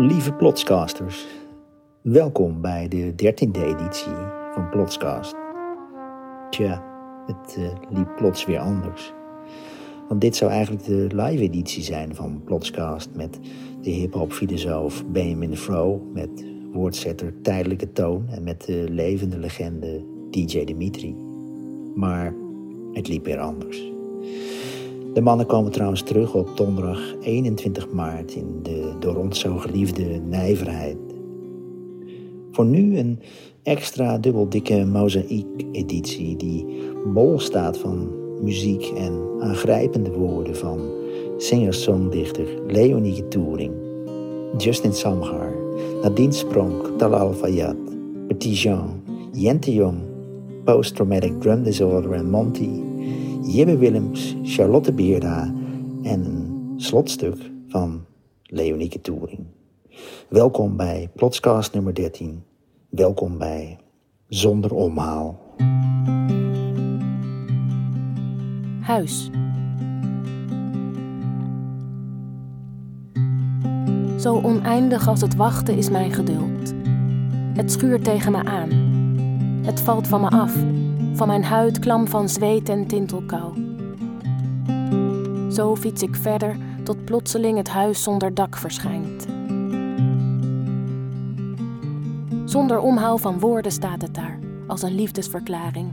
Lieve Plotscasters, welkom bij de dertiende editie van Plotscast. Tja, het uh, liep plots weer anders. Want dit zou eigenlijk de live editie zijn van Plotscast met de hip-hop filosoof Benjamin Fro, met woordzetter Tijdelijke Toon en met de levende legende DJ Dimitri. Maar het liep weer anders. De mannen komen trouwens terug op donderdag 21 maart in de door ons zo geliefde nijverheid. Voor nu een extra dubbeldikke mozaïek-editie die bol staat van muziek en aangrijpende woorden van singer-songdichter Leonie Touring, Justin Samgar, Nadine Spronk, Talal Fayyad, Petit Jean, Jente Jong, Post Traumatic Drum Disorder en Monty, Jibbe Willems, Charlotte Beerda en een slotstuk van Leonieke Touring. Welkom bij Plotscast nummer 13. Welkom bij Zonder Omhaal. Huis. Zo oneindig als het wachten is mijn geduld. Het schuurt tegen me aan. Het valt van me af van mijn huid klam van zweet en tintelkou. Zo fiets ik verder tot plotseling het huis zonder dak verschijnt. Zonder omhaal van woorden staat het daar, als een liefdesverklaring.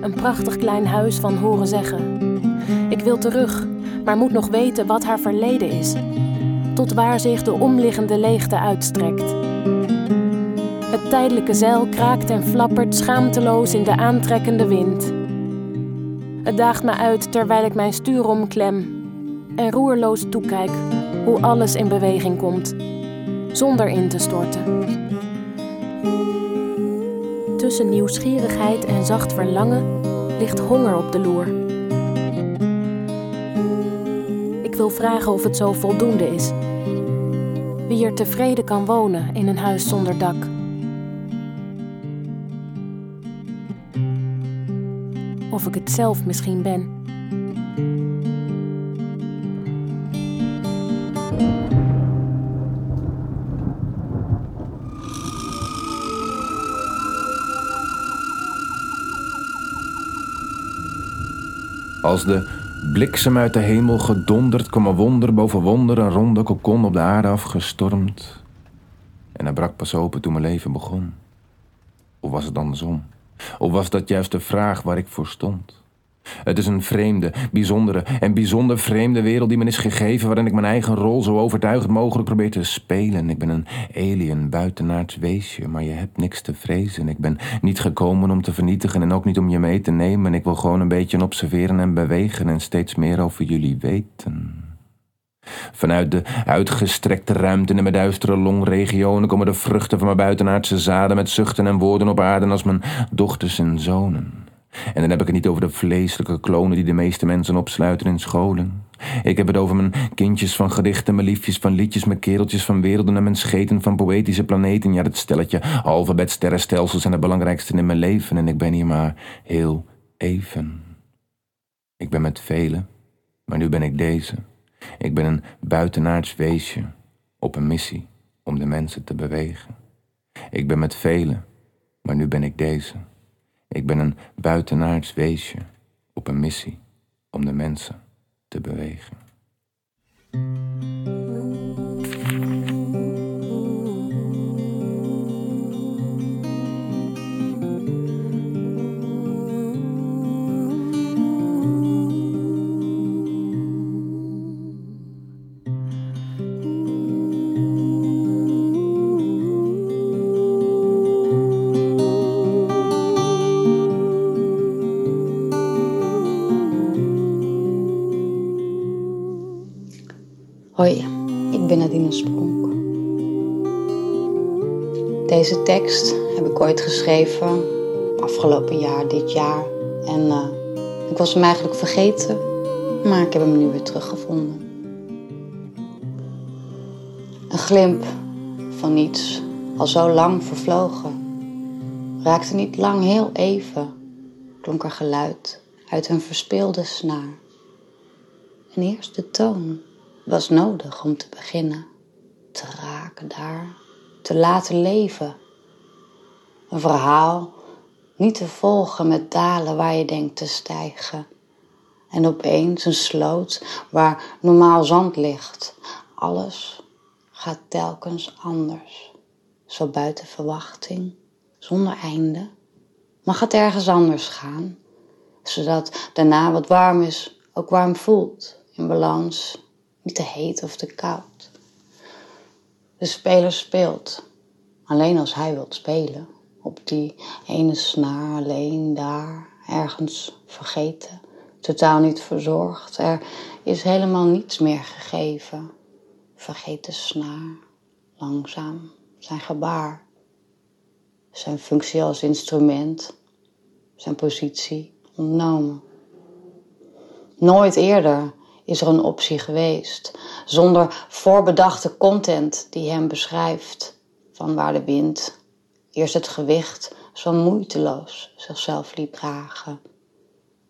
Een prachtig klein huis van horen zeggen. Ik wil terug, maar moet nog weten wat haar verleden is. Tot waar zich de omliggende leegte uitstrekt. Het tijdelijke zeil kraakt en flappert schaamteloos in de aantrekkende wind. Het daagt me uit terwijl ik mijn stuur omklem en roerloos toekijk hoe alles in beweging komt, zonder in te storten. Tussen nieuwsgierigheid en zacht verlangen ligt honger op de loer. Ik wil vragen of het zo voldoende is. Wie er tevreden kan wonen in een huis zonder dak. Of ik het zelf misschien ben. Als de bliksem uit de hemel gedonderd, kwam een wonder boven wonder, een ronde kokon op de aarde afgestormd. En hij brak pas open toen mijn leven begon. Of was het andersom? Of was dat juist de vraag waar ik voor stond? Het is een vreemde, bijzondere en bijzonder vreemde wereld die me is gegeven, waarin ik mijn eigen rol zo overtuigend mogelijk probeer te spelen. Ik ben een alien, buitenaards weesje, maar je hebt niks te vrezen. Ik ben niet gekomen om te vernietigen en ook niet om je mee te nemen. Ik wil gewoon een beetje observeren en bewegen en steeds meer over jullie weten. Vanuit de uitgestrekte ruimte in mijn duistere longregionen komen de vruchten van mijn buitenaardse zaden met zuchten en woorden op aarde als mijn dochters en zonen. En dan heb ik het niet over de vleeselijke klonen die de meeste mensen opsluiten in scholen. Ik heb het over mijn kindjes van gedichten, mijn liefjes van liedjes, mijn kereltjes van werelden en mijn scheten van poëtische planeten. Ja, dat stelletje alfabetsterrenstelsels zijn het belangrijkste in mijn leven en ik ben hier maar heel even. Ik ben met velen, maar nu ben ik deze. Ik ben een buitenaards weesje op een missie om de mensen te bewegen. Ik ben met velen, maar nu ben ik deze. Ik ben een buitenaards weesje op een missie om de mensen te bewegen. Deze tekst heb ik ooit geschreven, afgelopen jaar, dit jaar. En uh, ik was hem eigenlijk vergeten, maar ik heb hem nu weer teruggevonden. Een glimp van iets al zo lang vervlogen. Raakte niet lang heel even, klonk er geluid uit een verspeelde snaar. En eerst de toon was nodig om te beginnen. te raken daar, te laten leven. Een verhaal niet te volgen met dalen waar je denkt te stijgen. En opeens een sloot waar normaal zand ligt. Alles gaat telkens anders. Zo buiten verwachting, zonder einde. Mag het ergens anders gaan, zodat daarna wat warm is, ook warm voelt, in balans, niet te heet of te koud. De speler speelt, alleen als hij wilt spelen, op die ene snaar alleen daar, ergens vergeten, totaal niet verzorgd. Er is helemaal niets meer gegeven. Vergeet de snaar, langzaam, zijn gebaar, zijn functie als instrument, zijn positie ontnomen. Nooit eerder is er een optie geweest, zonder voorbedachte content die hem beschrijft van waar de wind eerst het gewicht zo moeiteloos zichzelf liep dragen,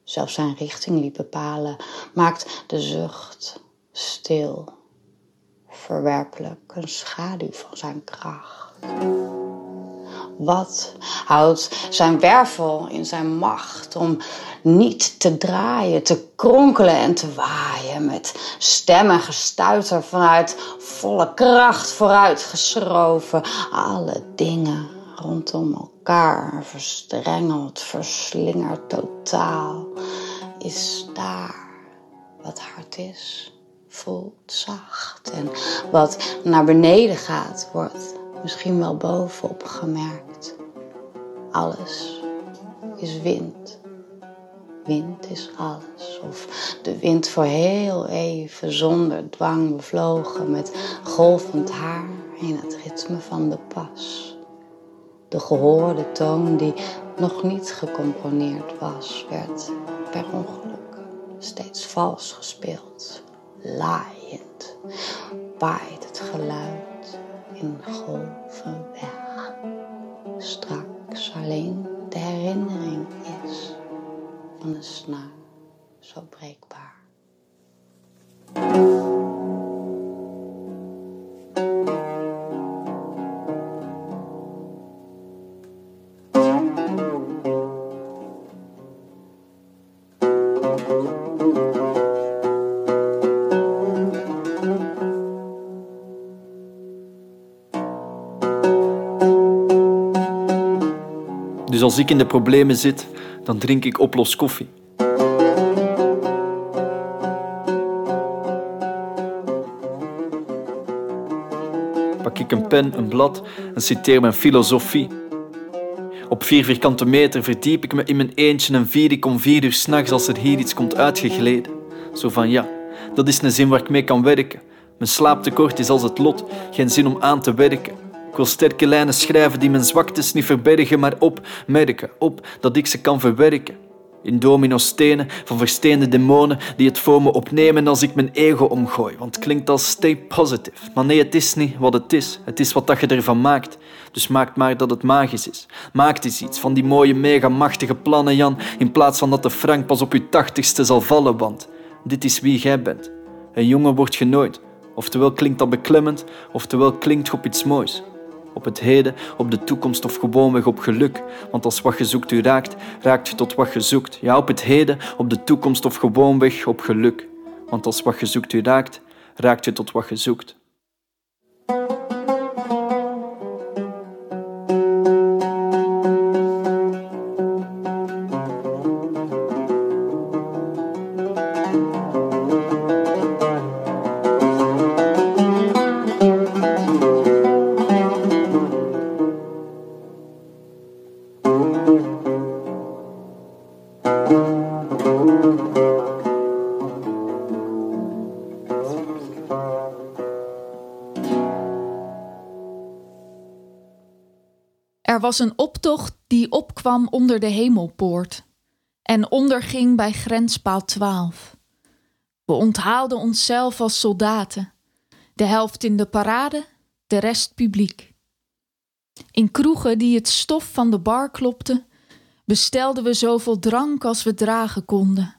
zelfs zijn richting liep bepalen, maakt de zucht stil, verwerpelijk, een schaduw van zijn kracht. Wat houdt zijn wervel in zijn macht om niet te draaien, te kronkelen en te waaien met stem en gestuiter vanuit volle kracht vooruitgeschoven, alle dingen rondom elkaar verstrengeld, verslingerd totaal, is daar wat hard is, voelt zacht en wat naar beneden gaat, wordt misschien wel bovenop gemerkt. Alles is wind. Wind is alles. Of de wind voor heel even zonder dwang bevlogen met golvend haar in het ritme van de pas. De gehoorde toon die nog niet gecomponeerd was, werd per ongeluk steeds vals gespeeld. Laaiend waait het geluid in golven weg. Straks alleen de herinnering is van een snaar zo breekbaar. Als ik in de problemen zit, dan drink ik oplos koffie. Pak ik een pen, een blad en citeer mijn filosofie. Op vier vierkante meter verdiep ik me in mijn eentje en vier ik om vier uur s'nachts als er hier iets komt uitgegleden. Zo van ja, dat is een zin waar ik mee kan werken. Mijn slaaptekort is als het lot, geen zin om aan te werken. Wil sterke lijnen schrijven die mijn zwaktes niet verbergen, maar opmerken, op dat ik ze kan verwerken. In domino-stenen van versteende demonen die het voor me opnemen als ik mijn ego omgooi. Want het klinkt als stay positive. Maar nee, het is niet wat het is. Het is wat dat je ervan maakt. Dus maak maar dat het magisch is. Maak eens iets van die mooie, mega machtige plannen, Jan. In plaats van dat de frank pas op je tachtigste zal vallen, want dit is wie jij bent. Een jongen wordt genooid. Oftewel klinkt dat beklemmend, oftewel klinkt op iets moois. Op het heden, op de toekomst of gewoonweg op geluk. Want als wat je zoekt u raakt, raakt je tot wat je zoekt. Ja, op het heden, op de toekomst of gewoonweg op geluk. Want als wat je zoekt u raakt, raakt je tot wat je zoekt. Was een optocht die opkwam onder de hemelpoort en onderging bij grenspaal 12. We onthaalden onszelf als soldaten, de helft in de parade, de rest publiek. In kroegen die het stof van de bar klopten, bestelden we zoveel drank als we dragen konden,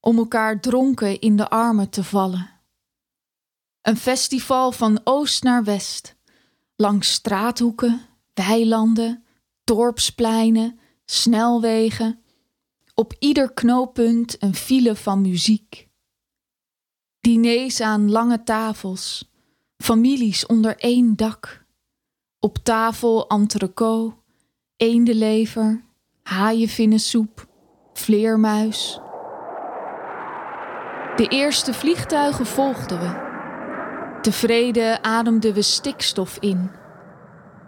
om elkaar dronken in de armen te vallen. Een festival van oost naar west. Langs straathoeken, weilanden, dorpspleinen, snelwegen. Op ieder knooppunt een file van muziek. Diners aan lange tafels, families onder één dak. Op tafel entrecote, eendenlever, haaienvinnensoep, vleermuis. De eerste vliegtuigen volgden we. Tevreden ademden we stikstof in.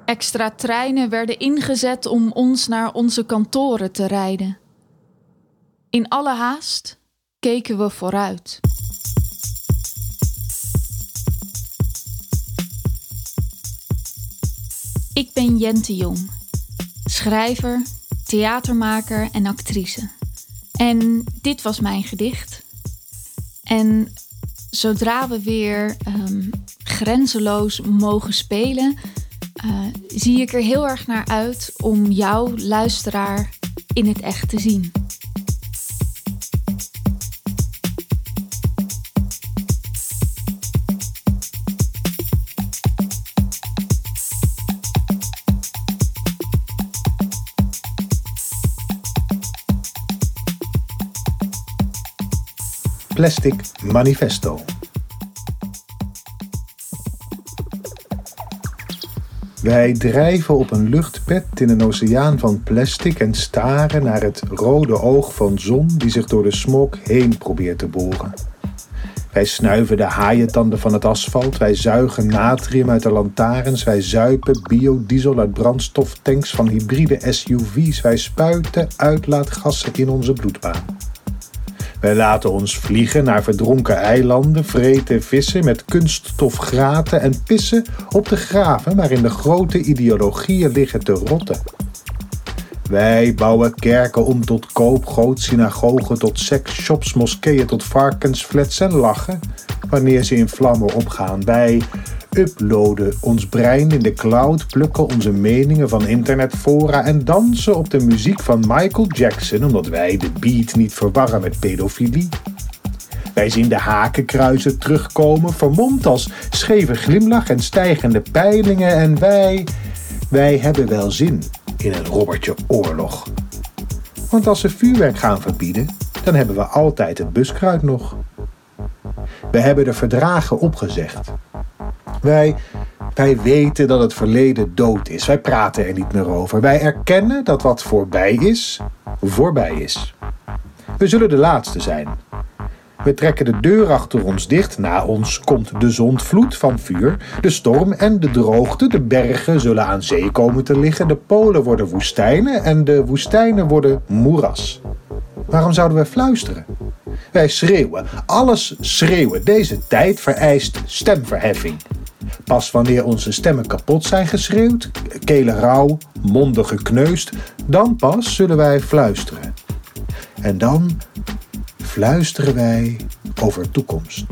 Extra treinen werden ingezet om ons naar onze kantoren te rijden. In alle haast keken we vooruit. Ik ben Jente Jong, schrijver, theatermaker en actrice. En dit was mijn gedicht. En zodra we weer um, grenzeloos mogen spelen, uh, zie ik er heel erg naar uit om jou, luisteraar, in het echt te zien. Plastic Manifesto. Wij drijven op een luchtpet in een oceaan van plastic en staren naar het rode oog van zon die zich door de smog heen probeert te boren. Wij snuiven de haaientanden van het asfalt, wij zuigen natrium uit de lantaarns, wij zuipen biodiesel uit brandstoftanks van hybride SUV's, wij spuiten uitlaatgassen in onze bloedbaan. Wij laten ons vliegen naar verdronken eilanden, vreten vissen met kunststofgraten en pissen op de graven waarin de grote ideologieën liggen te rotten. Wij bouwen kerken om tot koopgoot, synagogen tot seksshops, moskeeën tot varkensflats en lachen wanneer ze in vlammen opgaan. Wij uploaden ons brein in de cloud, plukken onze meningen van internetfora en dansen op de muziek van Michael Jackson omdat wij de beat niet verwarren met pedofilie. Wij zien de hakenkruizen terugkomen, vermomd als scheve glimlach en stijgende peilingen en wij, wij hebben wel zin in een robbertje oorlog. Want als ze vuurwerk gaan verbieden, dan hebben we altijd het buskruid nog. We hebben de verdragen opgezegd. Wij, weten dat het verleden dood is. Wij praten er niet meer over. Wij erkennen dat wat voorbij is, voorbij is. We zullen de laatste zijn. We trekken de deur achter ons dicht. Na ons komt de zondvloed van vuur, de storm en de droogte. De bergen zullen aan zee komen te liggen. De polen worden woestijnen en de woestijnen worden moeras. Waarom zouden wij fluisteren? Wij schreeuwen, alles schreeuwen. Deze tijd vereist stemverheffing. Pas wanneer onze stemmen kapot zijn geschreeuwd, kelen rauw, monden gekneusd, dan pas zullen wij fluisteren. En dan fluisteren wij over toekomst.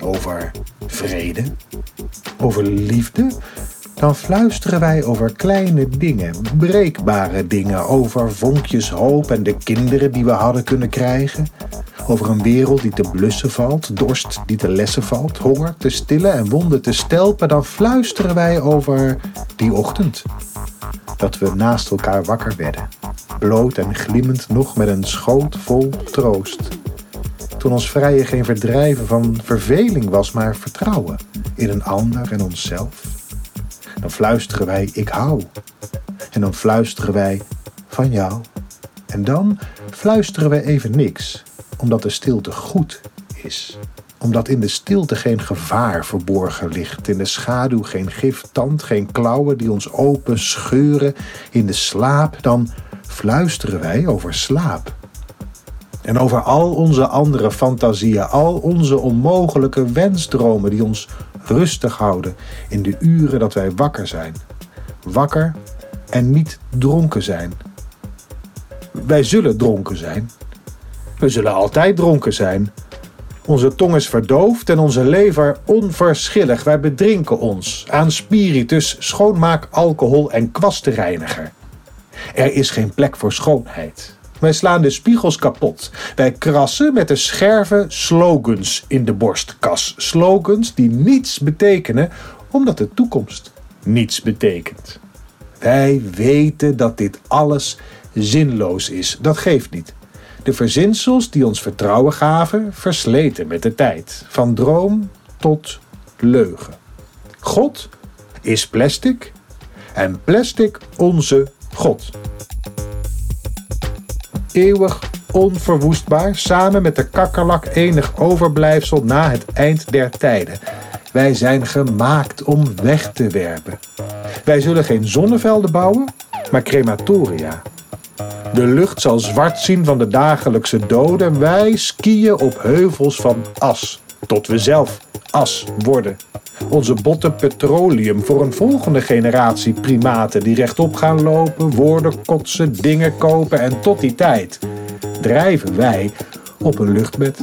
Over vrede. Over liefde. Dan fluisteren wij over kleine dingen, breekbare dingen, over vonkjes hoop en de kinderen die we hadden kunnen krijgen, over een wereld die te blussen valt, dorst die te lessen valt, honger te stillen en wonden te stelpen, dan fluisteren wij over die ochtend. Dat we naast elkaar wakker werden, bloot en glimmend nog met een schoot vol troost. Toen ons vrije geen verdrijven van verveling was, maar vertrouwen in een ander en onszelf. Dan fluisteren wij ik hou. En dan fluisteren wij van jou. En dan fluisteren wij even niks omdat de stilte goed is. Omdat in de stilte geen gevaar verborgen ligt, in de schaduw geen giftand, geen klauwen die ons open scheuren in de slaap, dan fluisteren wij over slaap. En over al onze andere fantasieën, al onze onmogelijke wensdromen die ons rustig houden in de uren dat wij wakker zijn. Wakker en niet dronken zijn. Wij zullen dronken zijn, we zullen altijd dronken zijn. Onze tong is verdoofd en onze lever onverschillig. Wij bedrinken ons aan spiritus, schoonmaak, alcohol en kwastenreiniger. Er is geen plek voor schoonheid. Wij slaan de spiegels kapot. Wij krassen met de scherven slogans in de borstkas. Slogans die niets betekenen, omdat de toekomst niets betekent. Wij weten dat dit alles zinloos is. Dat geeft niet. De verzinsels die ons vertrouwen gaven, versleten met de tijd. Van droom tot leugen. God is plastic en plastic onze God. Eeuwig onverwoestbaar, samen met de kakkerlak enig overblijfsel na het eind der tijden. Wij zijn gemaakt om weg te werpen. Wij zullen geen zonnevelden bouwen, maar crematoria. De lucht zal zwart zien van de dagelijkse doden. Wij skiën op heuvels van as, tot we zelf as worden. Onze botten petroleum voor een volgende generatie primaten die rechtop gaan lopen, woorden kotsen, dingen kopen en tot die tijd drijven wij op een luchtbed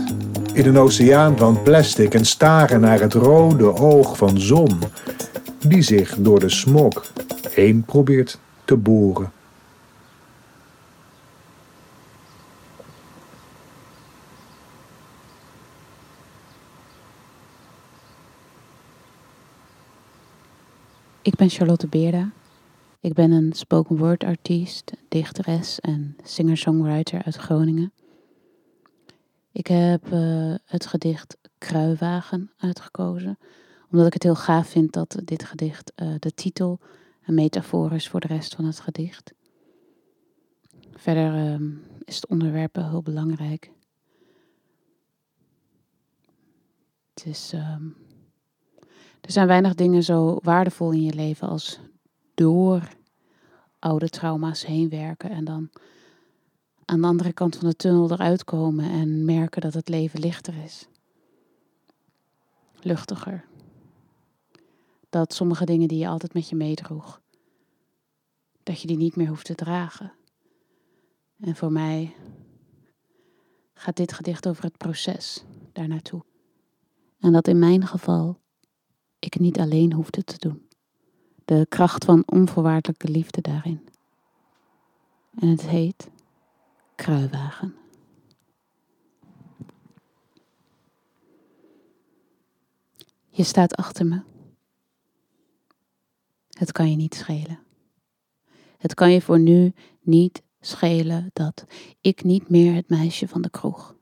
in een oceaan van plastic en staren naar het rode oog van zon die zich door de smog heen probeert te boren. Ik ben Charlotte Beerda. Ik ben een spoken word artiest, dichteres en singer-songwriter uit Groningen. Ik heb uh, het gedicht Kruiwagen uitgekozen, omdat ik het heel gaaf vind dat dit gedicht uh, de titel een metafoor is voor de rest van het gedicht. Verder uh, is het onderwerp heel belangrijk. Het is, um, er zijn weinig dingen zo waardevol in je leven als door oude trauma's heen werken en dan aan de andere kant van de tunnel eruit komen en merken dat het leven lichter is. Luchtiger. Dat sommige dingen die je altijd met je meedroeg, dat je die niet meer hoeft te dragen. En voor mij gaat dit gedicht over het proces daar naartoe. En dat in mijn geval ik niet alleen hoefde te doen. De kracht van onvoorwaardelijke liefde daarin. En het heet Kruiwagen. Je staat achter me. Het kan je niet schelen. Het kan je voor nu niet schelen dat ik niet meer het meisje van de kroeg.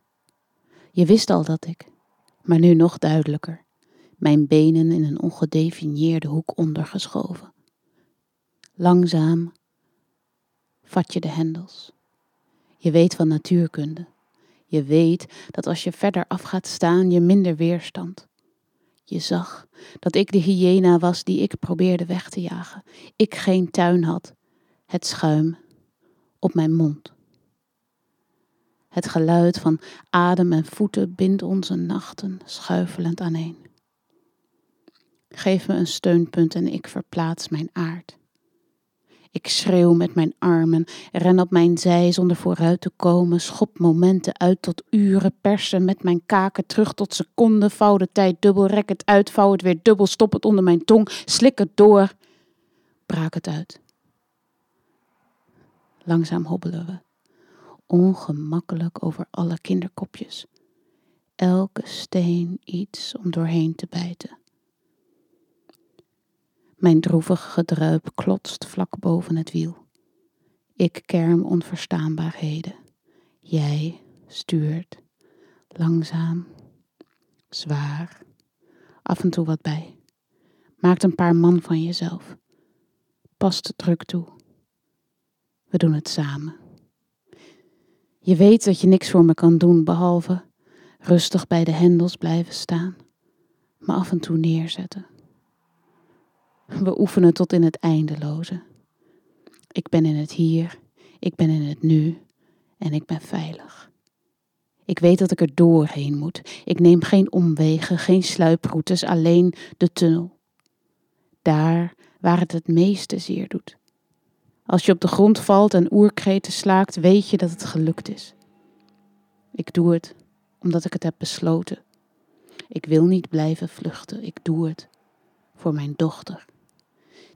Je wist al dat ik, maar nu nog duidelijker mijn benen in een ongedefinieerde hoek ondergeschoven. Langzaam vat je de hendels. Je weet van natuurkunde. Je weet dat als je verder af gaat staan, je minder weerstand. Je zag dat ik de hyena was die ik probeerde weg te jagen. Ik geen tuin had. Het schuim op mijn mond. Het geluid van adem en voeten bindt onze nachten schuifelend aaneen. Geef me een steunpunt en ik verplaats mijn aard. Ik schreeuw met mijn armen, ren op mijn zij zonder vooruit te komen, schop momenten uit tot uren, persen met mijn kaken terug tot seconden, vouw de tijd dubbel, rek het uit, vouw het weer dubbel, stop het onder mijn tong, slik het door, braak het uit. Langzaam hobbelen we, ongemakkelijk over alle kinderkopjes. Elke steen iets om doorheen te bijten. Mijn droevig gedruip klotst vlak boven het wiel. Ik kerm onverstaanbaarheden. Jij stuurt, langzaam, zwaar, af en toe wat bij. Maakt een paar man van jezelf. Past druk toe. We doen het samen. Je weet dat je niks voor me kan doen behalve rustig bij de hendels blijven staan, me af en toe neerzetten. We oefenen tot in het eindeloze. Ik ben in het hier, ik ben in het nu en ik ben veilig. Ik weet dat ik er doorheen moet. Ik neem geen omwegen, geen sluiproutes, alleen de tunnel. Daar waar het het meeste zeer doet. Als je op de grond valt en oerkreten slaakt, weet je dat het gelukt is. Ik doe het omdat ik het heb besloten. Ik wil niet blijven vluchten. Ik doe het voor mijn dochter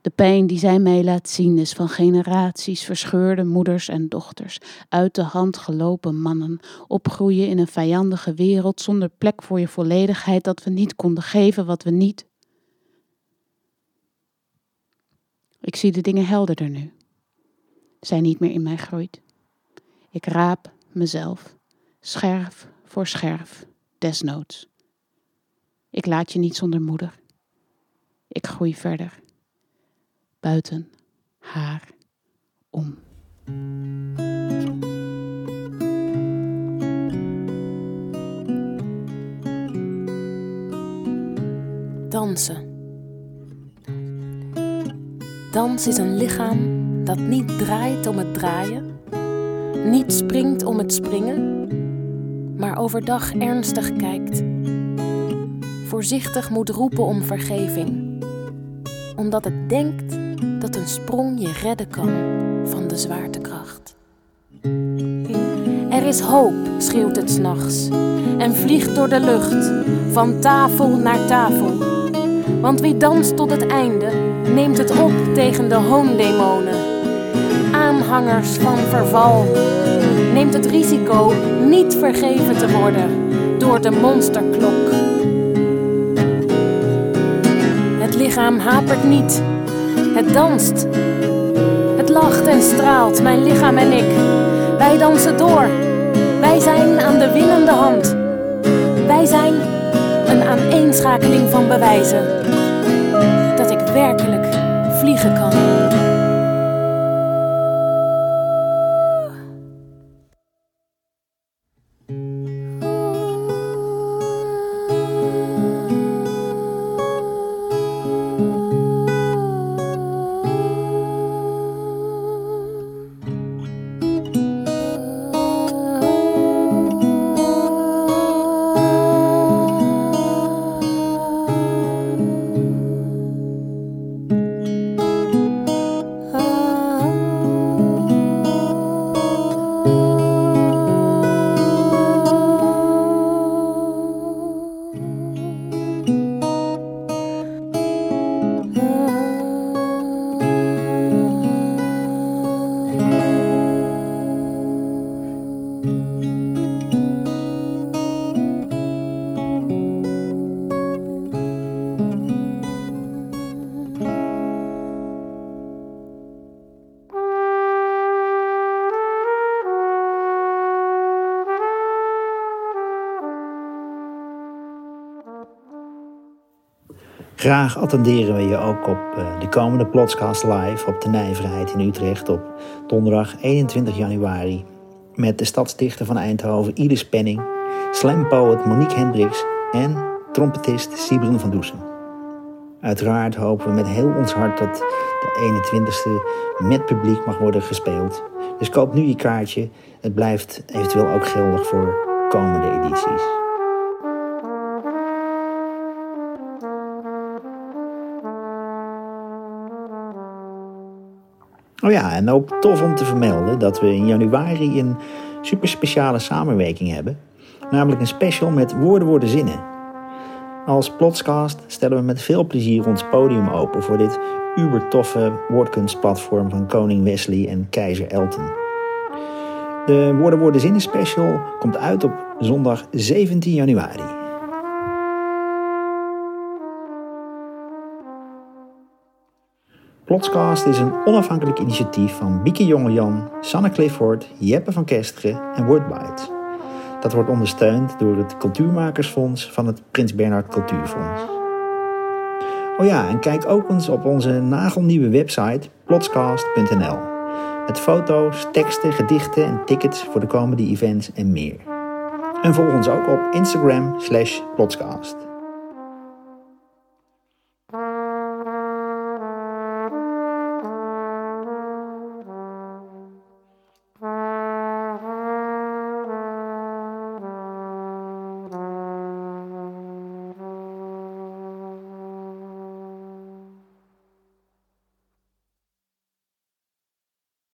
De pijn die zij mij laat zien is van generaties verscheurde moeders en dochters, uit de hand gelopen mannen, opgroeien in een vijandige wereld zonder plek voor je volledigheid dat we niet konden geven wat we niet. Ik zie de dingen helderder nu. Zij niet meer in mij groeit. Ik raap mezelf, scherf voor scherf, desnoods. Ik laat je niet zonder moeder. Ik groei verder buiten haar om. Dansen. Dans is een lichaam dat niet draait om het draaien, niet springt om het springen, maar overdag ernstig kijkt. Voorzichtig moet roepen om vergeving, omdat het denkt dat een sprong je redden kan van de zwaartekracht. Er is hoop, schreeuwt het s'nachts en vliegt door de lucht, van tafel naar tafel. Want wie danst tot het einde, neemt het op tegen de hoondemonen. Aanhangers van verval, neemt het risico niet vergeven te worden door de monsterklok. Het lichaam hapert niet het danst. Het lacht en straalt, mijn lichaam en ik. Wij dansen door. Wij zijn aan de winnende hand. Wij zijn een aaneenschakeling van bewijzen Graag attenderen we je ook op eh, de komende Plotscast Live op de Nijverheid in Utrecht op donderdag 21 januari. Met de stadsdichter van Eindhoven Iris Penning, slampoet Monique Hendricks en trompetist Sibren van Doesen. Uiteraard hopen we met heel ons hart dat de 21ste met publiek mag worden gespeeld. Dus koop nu je kaartje. Het blijft eventueel ook geldig voor komende edities. Oh ja, en ook tof om te vermelden dat we in januari een super speciale samenwerking hebben. Namelijk een special met Woorden worden zinnen. Als Plotscast stellen we met veel plezier ons podium open voor dit uber toffe woordkunstplatform van Koning Wesley en Keizer Elton. De Woorden worden zinnen special komt uit op zondag 17 januari. Plotscast is een onafhankelijk initiatief van Bieke Jongejan, Sanne Clifford, Jeppe van Kesteren en Wordbite. Dat wordt ondersteund door het Cultuurmakersfonds van het Prins Bernhard Cultuurfonds. Oh ja, en kijk ook eens op onze nagelnieuwe website plotscast.nl. Met foto's, teksten, gedichten en tickets voor de komende events en meer. En volg ons ook op Instagram slash plotscast.